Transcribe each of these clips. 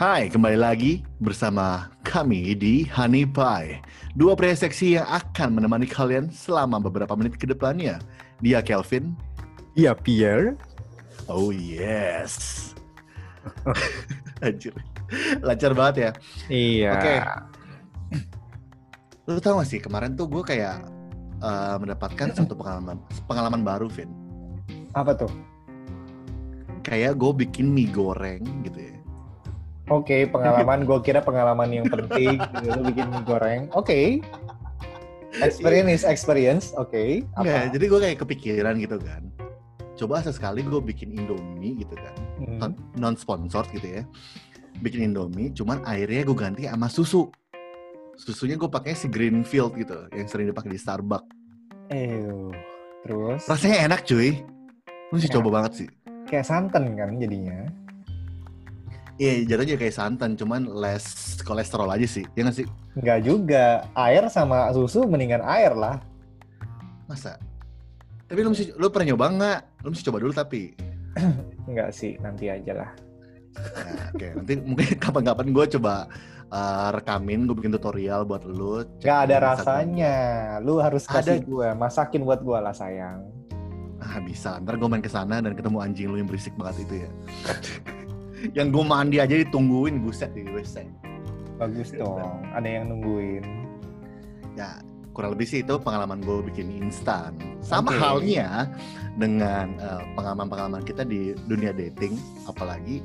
Hai, kembali lagi bersama kami di Honey Pie. Dua pria seksi yang akan menemani kalian selama beberapa menit ke depannya. Dia Kelvin. Iya, Pierre. Oh yes. Anjir. Lancar banget ya. Iya. Oke. Lu tau gak sih, kemarin tuh gue kayak uh, mendapatkan satu pengalaman pengalaman baru, Vin. Apa tuh? Kayak gue bikin mie goreng gitu ya. Oke, pengalaman. gue kira pengalaman yang penting. Lu bikin mie goreng. Oke. Experience is experience. Oke. Enggak, jadi gue kayak kepikiran gitu kan. Coba sesekali gue bikin Indomie gitu kan. Hmm. Non sponsor gitu ya. Bikin Indomie, cuman airnya gue ganti sama susu. Susunya gue pakai si Greenfield gitu, yang sering dipakai di Starbucks. Ew. Terus? Rasanya enak cuy. Lu sih Ya. coba banget sih. Kayak santan kan jadinya. Iya, jatuhnya kayak santan, cuman less kolesterol aja sih. Ya nggak sih? Enggak juga. Air sama susu mendingan air lah. Masa? Tapi lu mesti, lu pernah nyoba nggak? Lu mesti coba dulu tapi. Enggak sih, nanti aja lah. Nah, Oke, nanti mungkin kapan-kapan gue coba uh, rekamin, gue bikin tutorial buat lu. cek Enggak ada rasanya. Lu harus kasih Ada. gue. Masakin buat gue lah sayang. Ah bisa, ntar gue main ke sana dan ketemu anjing lu yang berisik banget itu ya. yang gue mandi aja ditungguin buset di WC. Bagus dong. Ada yang nungguin. Ya kurang lebih sih itu pengalaman gue bikin instan. Sama Oke. halnya dengan eh, pengalaman-pengalaman kita di dunia dating, apalagi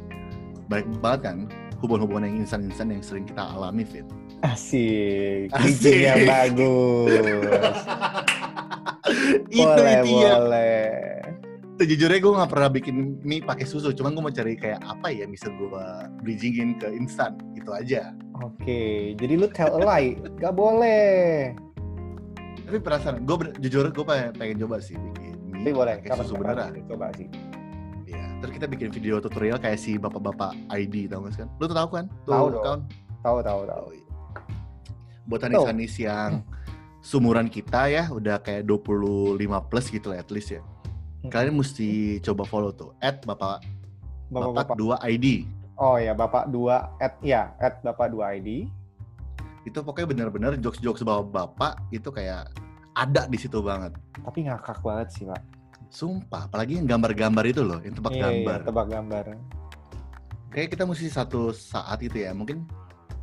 baik banget kan hubungan-hubungan yang instan-instan yang sering kita alami, Fit. Asik. Asik. Yang bagus. boleh, itu boleh. Sejujurnya gue nggak pernah bikin mie pakai susu, cuman gue mau cari kayak apa ya bisa gue bridgingin ke instan, itu aja. Oke, jadi lu tell a lie. Gak boleh. Tapi perasaan gue jujur gue pengen, pengen coba sih bikin mie Tapi boleh. pakai susu beneran. Coba sih. Iya. Terus kita bikin video tutorial kayak si bapak-bapak ID tau gak sih kan? Lu tuh tahu kan? Tuh, Tahu dong. kawan. Tahu, tahu, tahu. Oh, iya. Buat Hanis-Hanis yang sumuran kita ya udah kayak 25 plus gitu lah at least ya. Kalian mesti coba follow tuh at bapak bapak. 2 ID. Oh ya, Bapak dua at ya, at Bapak dua ID. Itu pokoknya bener-bener jokes-jokes bapak bapak itu kayak ada di situ banget. Tapi ngakak banget sih, Pak. Sumpah, apalagi yang gambar-gambar itu loh, yang tebak Iya, gambar. iya, tebak gambar. Kayak kita mesti satu saat itu ya, mungkin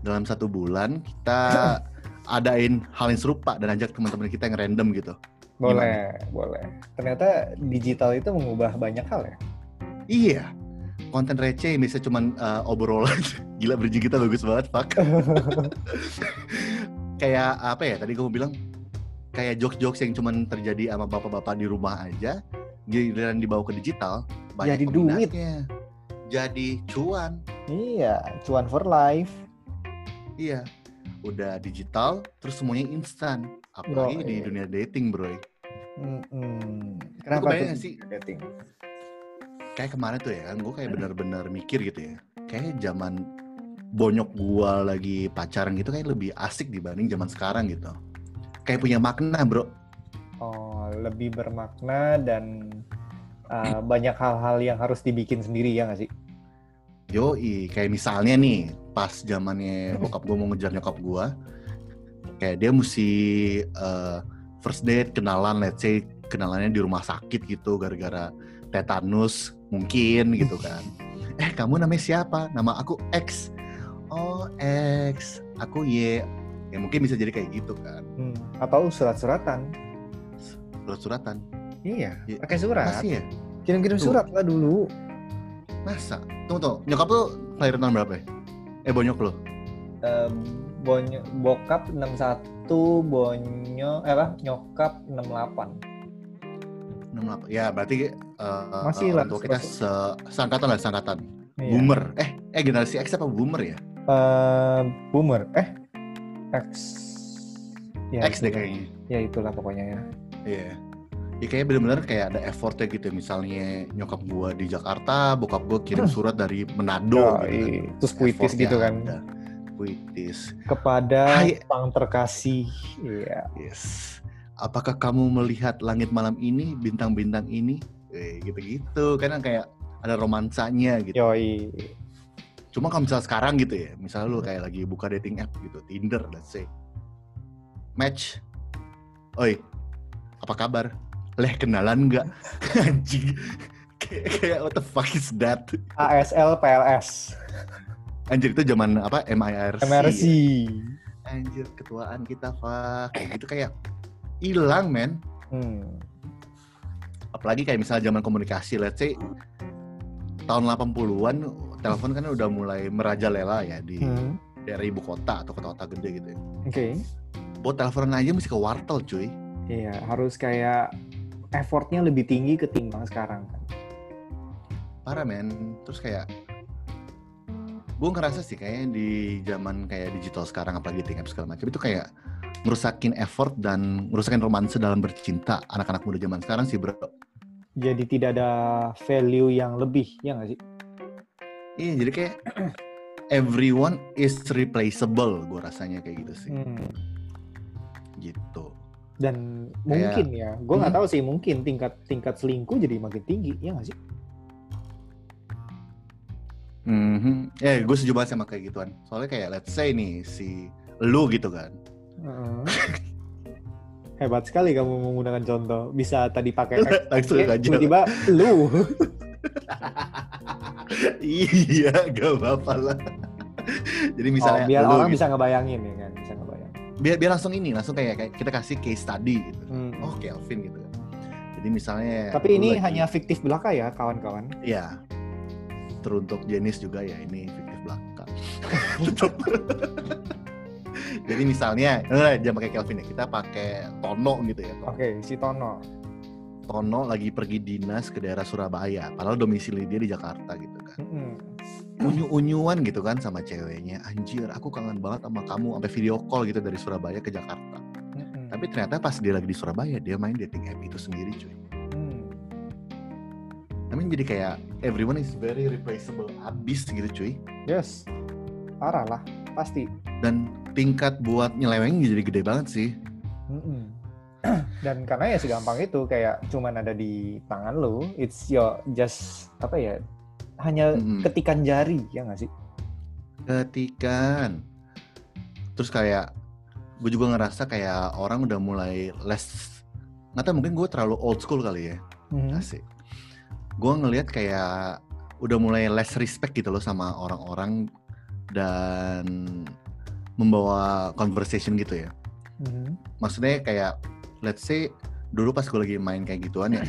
dalam satu bulan kita adain hal yang serupa dan ajak teman-teman kita yang random gitu. Boleh, boleh. Ternyata digital itu mengubah banyak hal ya. Iya, konten receh yang bisa cuman uh, obrolan. Gila bridging kita bagus banget, Pak. kayak apa ya? Tadi kamu bilang kayak jokes-jokes yang cuman terjadi sama bapak-bapak di rumah aja, giliran dibawa ke digital, banyak Jadi duit. Jadi cuan. iya, cuan for life. Iya. Udah digital, terus semuanya instan. Apalagi Bro, di iya. dunia dating, bro. Lu Kenapa tuh sih? dating? Kayak kemarin tuh ya, gue kayak benar-benar mikir gitu ya. Kayak zaman bonyok gua lagi pacaran gitu kayak lebih asik dibanding zaman sekarang gitu. Kayak punya makna, bro. Oh, lebih bermakna dan uh, banyak hal-hal yang harus dibikin sendiri ya nggak sih? Yoi, kayak misalnya nih, pas zamannya bokap gue mau ngejar nyokap gue, kayak dia mesti eh, first date kenalan, let's say kenalannya di rumah sakit gitu, gara-gara tetanus mungkin gitu kan. Eh kamu namanya siapa? Nama aku X. Oh X, aku Y. Ya mungkin bisa jadi kayak gitu kan, Hmm. Atau surat-suratan? surat-suratan. Iya, Ya, pakai surat. Masih ya? Kirim-kirim surat lah dulu. Masa? Tunggu tunggu, nyokap lu lahir tahun berapa ya? Eh bonyok lu? Eh, bonyo, bokap 61, bonyo, eh apa? Nyokap 68. 68. Ya berarti uh, Masih orang lah, kita se seangkatan lah seangkatan. Iya. Boomer. Eh eh generasi X apa boomer ya? Eh, boomer. Eh, X. Ya, X deh kayaknya. Ya itulah pokoknya ya. Iya. Ya kayaknya bener-bener kayak ada effortnya gitu. Misalnya nyokap gua di Jakarta, bokap gua kirim surat dari Manado. Yoi. gitu kan. Terus puitis Effortnya gitu kan. ada. Puitis. Kepada Hai. sang terkasih. Iya. Yes. Apakah kamu melihat langit malam ini, bintang-bintang ini? Eh, gitu-gitu. Karena kayak ada romansanya gitu. Yoi. Cuma kalau misalnya sekarang gitu ya, misalnya lu kayak lagi buka dating app gitu, Tinder, let's say. Match. Oi, apa kabar? Leh kenalan nggak? Anjing. kayak, kayak what the fuck is that? ASL PLS Anjir itu zaman apa? MIRC. MRC ya? Anjir ketuaan kita, fuck. Kayak gitu kayak hilang, men. hmm. Apalagi kayak misalnya zaman komunikasi, let's say tahun 80-an telepon kan udah mulai merajalela ya di Hmm. daerah ibu kota atau kota-kota gede gitu ya. oke Buat teleponan aja mesti ke wartel cuy. iya harus kayak effortnya lebih tinggi ketimbang sekarang kan Parah men. Terus kayak gue ngerasa sih kayaknya di zaman kayak digital sekarang apalagi dating app segala macam itu kayak ngerusakin effort dan ngerusakin romansa dalam bercinta anak-anak muda zaman sekarang sih bro. jadi tidak ada value yang lebih ya nggak sih Iya jadi kayak everyone is replaceable gue rasanya kayak gitu sih. Hmm. Gitu. dan mungkin ya gue nggak Hmm. tahu sih mungkin tingkat tingkat selingkuh jadi makin tinggi ya nggak sih Mhm. Ya gue setuju banget sama kayak gituan. Soalnya kayak let's say nih si lu gitu kan. Heeh. hebat sekali kamu menggunakan contoh bisa tadi pakai Langsung aja. tiba-tiba lu iya, gak apa-apa lah. Jadi misalnya oh, biar lu orang gitu. bisa ngebayangin ya kan bisa ngebayangin biar biar langsung ini, langsung kayak, kayak kita kasih case study gitu. Hmm. Oh, Kelvin gitu. Jadi misalnya tapi ini lagi- hanya fiktif belaka ya kawan-kawan Iya. Teruntuk jenis juga ya ini fiktif belaka. Jadi misalnya, eh, jangan pakai Kelvin ya, kita pakai Tono gitu ya. Oke si Tono Tono lagi pergi dinas ke daerah Surabaya, padahal domisili dia di Jakarta gitu kan. Mm-mm. Unyu-unyuan gitu kan sama ceweknya, anjir aku kangen banget sama kamu, sampai video call gitu dari Surabaya ke Jakarta. Mm-mm. Tapi ternyata pas dia lagi di Surabaya, dia main dating app itu sendiri cuy. Hmm. Tapi jadi kayak everyone is very replaceable abis gitu cuy. yes parah lah pasti Dan tingkat buat nyeleweng jadi gede banget sih. Mm-mm. dan karena ya segampang itu kayak cuman ada di tangan lo it's your just apa ya hanya Mm-mm. ketikan jari ya nggak sih Ketikan. Terus kayak gue juga ngerasa kayak orang udah mulai less nggak tahu mungkin gue terlalu old school kali ya Mhm. asik gue ngelihat kayak udah mulai less respect gitu loh sama orang-orang dan membawa conversation gitu ya. Mhm. maksudnya kayak let's say dulu pas gue lagi main kayak gituan ya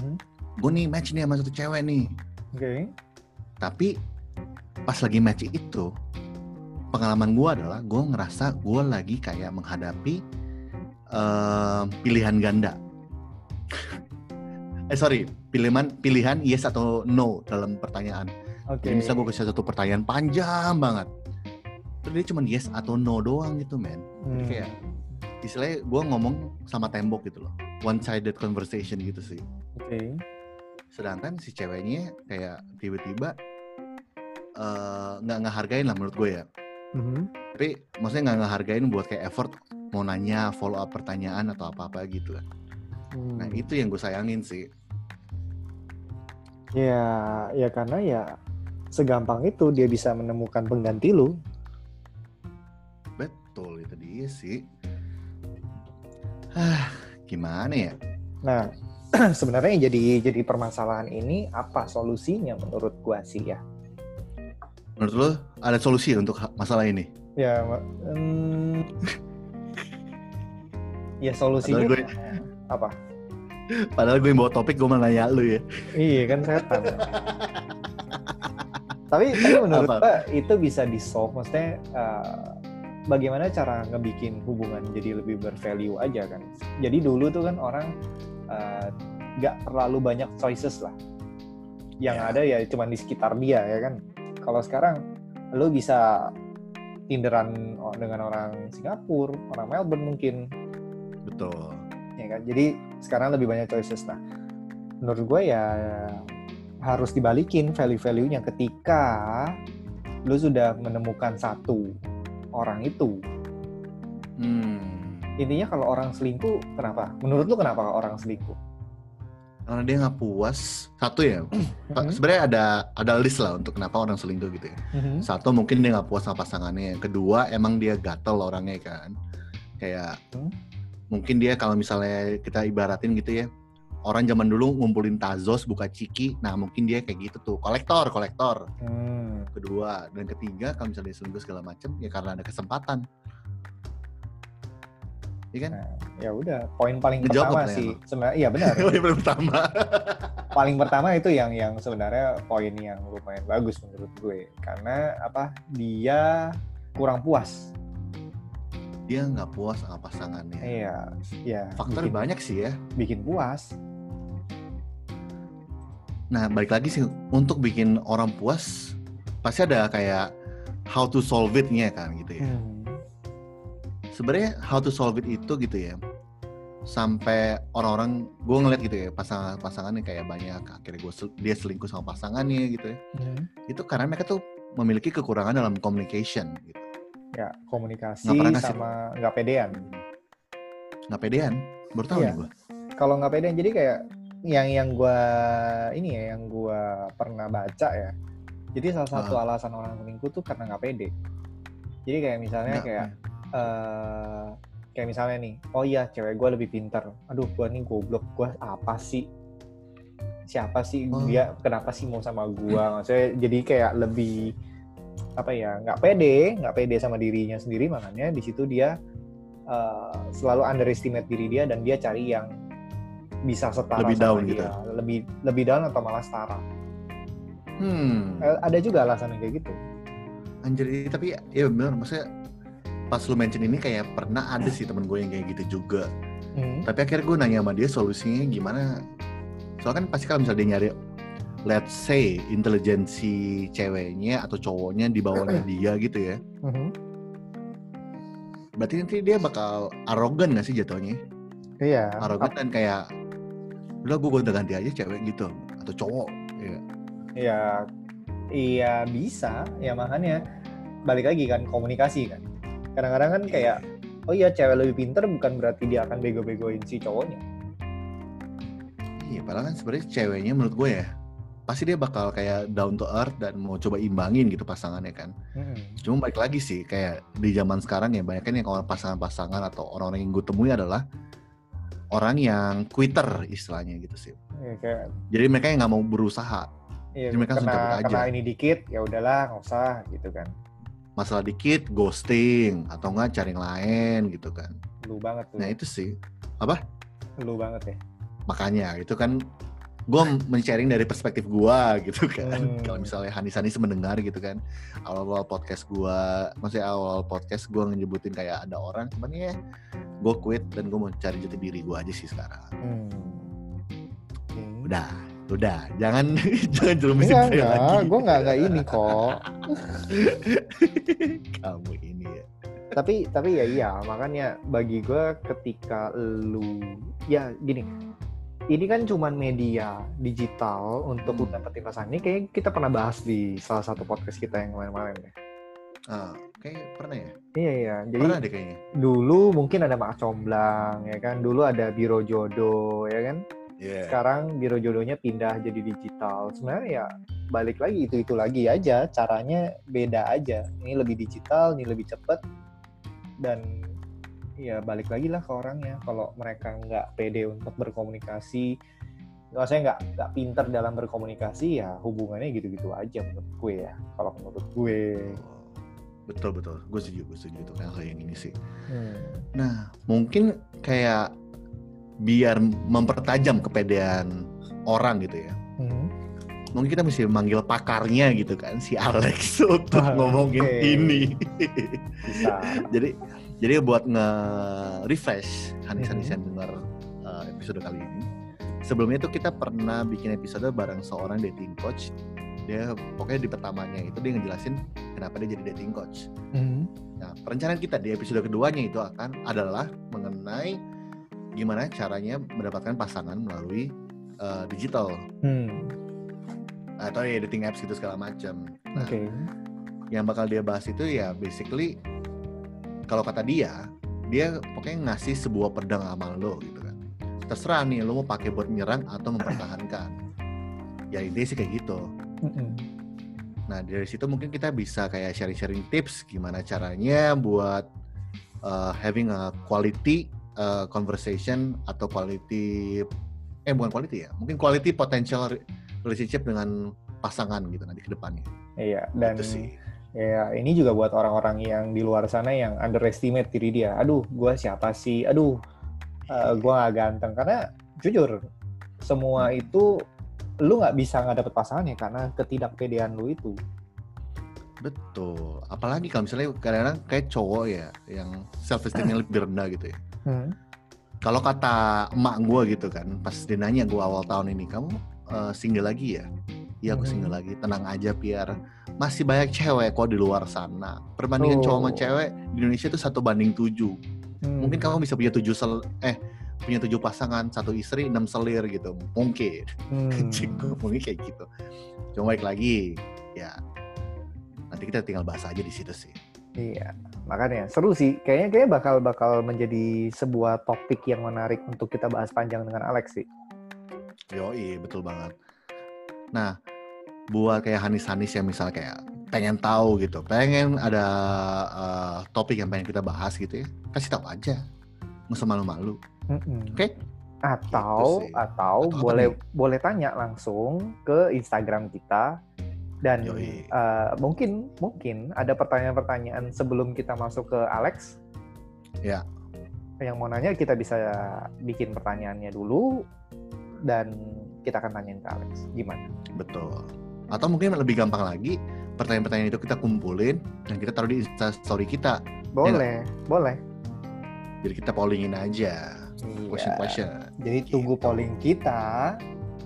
Mhm. gue nih match nih sama satu cewek nih. Oke. Tapi pas lagi match itu pengalaman gue adalah gue ngerasa gue lagi kayak menghadapi eh, pilihan ganda. Eh sorry pilihan pilihan yes atau no dalam pertanyaan. Oke. Jadi misal gue kasih satu pertanyaan panjang banget. Terus dia cuma yes atau no doang gitu men. Hmm. kayak istilahnya gue ngomong sama tembok gitu loh. One sided conversation gitu sih. Oke. Sedangkan si ceweknya kayak tiba-tiba eh, nggak ngehargain lah menurut gue ya. Mhm. tapi maksudnya nggak ngehargain buat kayak effort mau nanya follow up pertanyaan atau apa apa gitu. Kan nah Hmm. itu yang gue sayangin sih ya ya karena ya segampang itu dia bisa menemukan pengganti lu. Betul itu dia sih. Ah gimana ya? Nah sebenarnya yang jadi jadi permasalahan ini apa solusinya menurut gua sih ya? Menurut lo ada solusi untuk masalah ini? Ya hmm, ya solusinya gue- apa padahal gue yang bawa topik gue malah nanya lu ya. Iya kan setan. Tapi tapi menurut gua itu bisa di solve maksudnya eh, bagaimana cara ngebikin hubungan jadi lebih bervalue aja kan. Jadi dulu tuh kan orang eh, nggak terlalu banyak choices lah. Yang Ya. ada ya cuma di sekitar dia ya kan. Kalau sekarang lo bisa tinderan dengan orang Singapura orang Melbourne mungkin. Betul kan. Jadi sekarang lebih banyak choices. Nah menurut gue ya harus dibalikin value-value-nya ketika lu sudah menemukan satu orang itu. Hmm. intinya kalau orang selingkuh kenapa? Menurut lu kenapa orang selingkuh? Karena dia nggak puas. Satu ya Mhm. sebenarnya ada ada list lah untuk kenapa orang selingkuh gitu ya. Mhm. satu mungkin dia nggak puas sama pasangannya. Yang kedua emang dia gatel orangnya kan. Kayak Hmm. Mungkin dia kalau misalnya kita ibaratin gitu ya orang zaman dulu ngumpulin tazos buka ciki nah mungkin dia kayak gitu tuh kolektor kolektor Hmm. kedua dan ketiga kalau misalnya dia selingkuh segala macem ya karena ada kesempatan Iya kan? Nah, ya udah, poin paling Ngejawab pertama sih sebenarnya iya benar. Paling pertama. paling pertama itu yang yang sebenarnya poin yang lumayan bagus menurut gue karena apa? Dia kurang puas. Dia nggak puas sama pasangannya. Iya, ya. Faktor bikin, banyak sih ya. bikin puas. Nah, balik lagi sih untuk bikin orang puas pasti ada kayak how to solve it-nya kan gitu ya. Hmm. Sebenarnya how to solve it itu gitu ya. Sampai orang-orang gue ngeliat gitu ya pasangan pasangannya kayak banyak akhirnya gue dia selingkuh sama pasangannya gitu ya. Hmm. Itu karena mereka tuh memiliki kekurangan dalam communication gitu. Ya, komunikasi ngasih- sama nggak pedean. Nggak pedean, baru tahu Iya. nih gue. Kalau nggak pedean jadi kayak yang yang gua ini ya yang gua pernah baca ya. Jadi salah satu alasan orang selingkuh tuh karena nggak pede. Jadi kayak misalnya Nggak- kayak eh kayak misalnya nih, oh iya cewek gue lebih pintar. Aduh, gue nih goblok, gue apa sih? Siapa sih Oh. dia? Kenapa sih mau sama gue? Maksudnya jadi kayak lebih apa ya? Nggak pede, nggak pede sama dirinya sendiri. Makanya di situ dia eh, selalu underestimate diri dia dan dia cari yang bisa setara Lebih sama down dia. gitu. Lebih lebih down atau malah setara. Hmm. Eh, Ada juga alasan yang kayak gitu. Anjir, ini tapi ya bener, maksudnya pas lu mention ini kayak pernah ada sih temen gue yang kayak gitu juga. Hmm. Tapi akhirnya gue nanya sama dia solusinya gimana. Soalnya kan pasti kalau misalnya dia nyari, let's say, intelijensi ceweknya atau cowoknya di bawahnya dia gitu ya. Mhm. Berarti nanti dia bakal arogan gak sih jatuhnya? Iya. Arogan dan kayak, udah gue udah ganti aja cewek gitu. Atau cowok. Ya. Ya, iya bisa. Ya makanya balik lagi kan komunikasi kan. Kadang-kadang kan kayak, oh iya cewek lebih pinter bukan berarti dia akan bego-begoin si cowoknya. Iya, padahal kan sebenarnya ceweknya menurut gue ya, pasti dia bakal kayak down to earth dan mau coba imbangin gitu pasangannya kan. Mm-mm. Cuma balik lagi sih, kayak di zaman sekarang ya banyak kan yang kalau pasangan-pasangan atau orang-orang yang gue temui adalah orang yang quitter istilahnya gitu sih. Ya, kayak, Jadi mereka yang nggak mau berusaha. ya, Jadi mereka langsung cabut aja. ini dikit, ya udahlah nggak usah gitu kan. Masalah dikit, ghosting atau enggak cari yang lain gitu kan. Lu banget tuh. Nah itu sih. Lu banget ya. Makanya itu kan gue men-sharing dari perspektif gue gitu kan. Hmm. Kalau misalnya Hanis Hanis mendengar gitu kan, awal-awal podcast gue, maksudnya awal podcast gue ngejebutin kayak ada orang, cuman ya gue quit dan gue mau cari jati diri gue aja sih sekarang. Hmm. Oke. Udah, udah, jangan jangan jerumisin Enggak, saya enggak. lagi. Gue enggak, enggak ini kok. Kamu ini ya. tapi tapi ya iya makanya bagi gue ketika lu ya gini ini kan cuman media digital untuk Hmm. dapetin pasangan ini kayak kita pernah bahas di salah satu podcast kita yang kemarin-kemarin ya Ah, kayak pernah ya? iya iya jadi Pernah deh kayaknya. dulu mungkin ada mak comblang ya kan dulu ada biro jodoh ya kan Iya. sekarang biro jodohnya pindah jadi digital sebenarnya ya balik lagi itu itu lagi aja caranya beda aja ini lebih digital ini lebih cepet dan ya balik lagi lah ke orangnya kalau mereka nggak pede untuk berkomunikasi nggak saya nggak nggak pinter dalam berkomunikasi ya hubungannya gitu-gitu aja menurut gue ya kalau menurut gue Betul betul, gue setuju, gue setuju itu kayak yang ini sih. Hmm. Nah, mungkin kayak biar mempertajam kepedean orang gitu ya. Hmm. Mungkin kita mesti manggil pakarnya gitu kan, si Alex untuk Ah, ngomongin oke. ini. bisa jadi jadi buat nge-refresh Hanis-Hanis Mhm. yang dengar uh, episode kali ini. Sebelumnya itu kita pernah bikin episode bareng seorang dating coach. Dia pokoknya di pertamanya itu dia ngejelasin kenapa dia jadi dating coach. Hmm. Nah, perencanaan kita di episode keduanya itu akan adalah mengenai gimana caranya mendapatkan pasangan melalui uh, digital Hmm. atau ya dating apps gitu segala macam. Nah, oke yang bakal dia bahas itu ya basically kalau kata dia, dia pokoknya ngasih sebuah pedang amal lo gitu kan. terserah nih lo mau pakai buat menyerang atau mempertahankan. Ya ide sih kayak gitu. Nah dari situ mungkin kita bisa kayak sharing-sharing tips gimana caranya buat uh, having a quality uh, conversation atau quality eh bukan quality ya mungkin quality potential relationship dengan pasangan gitu nanti ke depannya. Iya dan itu sih Ya, ini juga buat orang-orang yang di luar sana yang underestimate diri dia. Aduh, gue siapa sih? Aduh, uh, eh, gue gak ganteng. Karena jujur, semua itu lu nggak bisa nggak dapet pasangan ya karena ketidakpedean lu itu. Betul. Apalagi kalau misalnya kadang-kadang kayak cowok ya yang self esteemnya lebih rendah gitu ya. Hmm. Kalau kata emak gue gitu kan, pas dia nanya gue awal tahun ini, kamu uh, single lagi ya? Iya aku single hmm. lagi, tenang aja biar masih banyak cewek kok di luar sana. Perbandingan oh. cowok sama cewek di Indonesia itu satu banding tujuh. Hmm. Mungkin kamu bisa punya tujuh sel eh punya tujuh pasangan, satu istri, enam selir gitu. Mungkin. Hmm. Mungkin kayak gitu. Cuma baik lagi, ya nanti kita tinggal bahas aja di situ sih. Iya, makanya seru sih. Kayaknya kayaknya bakal bakal menjadi sebuah topik yang menarik untuk kita bahas panjang dengan Alex sih. Yoi, betul banget. Nah, buat kayak Hanis-Hanis yang misal kayak pengen tahu gitu, pengen ada uh, topik yang pengen kita bahas gitu ya, kasih tahu aja, nggak usah malu-malu, mm -mm. oke? Okay? Atau gitu atau, atau boleh boleh tanya langsung ke Instagram kita dan uh, mungkin mungkin ada pertanyaan-pertanyaan sebelum kita masuk ke Alex. Ya. Yang mau nanya kita bisa bikin pertanyaannya dulu dan kita akan tanyain ke Alex. Gimana? Betul. Atau mungkin lebih gampang lagi, pertanyaan-pertanyaan itu kita kumpulin dan kita taruh di Insta story kita. Ya boleh, ya boleh. Jadi kita pollingin aja. Iya. Question question. Jadi gitu. tunggu polling kita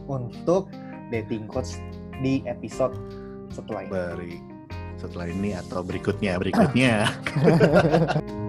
untuk dating coach di episode setelah ini. Beri, setelah ini atau berikutnya berikutnya.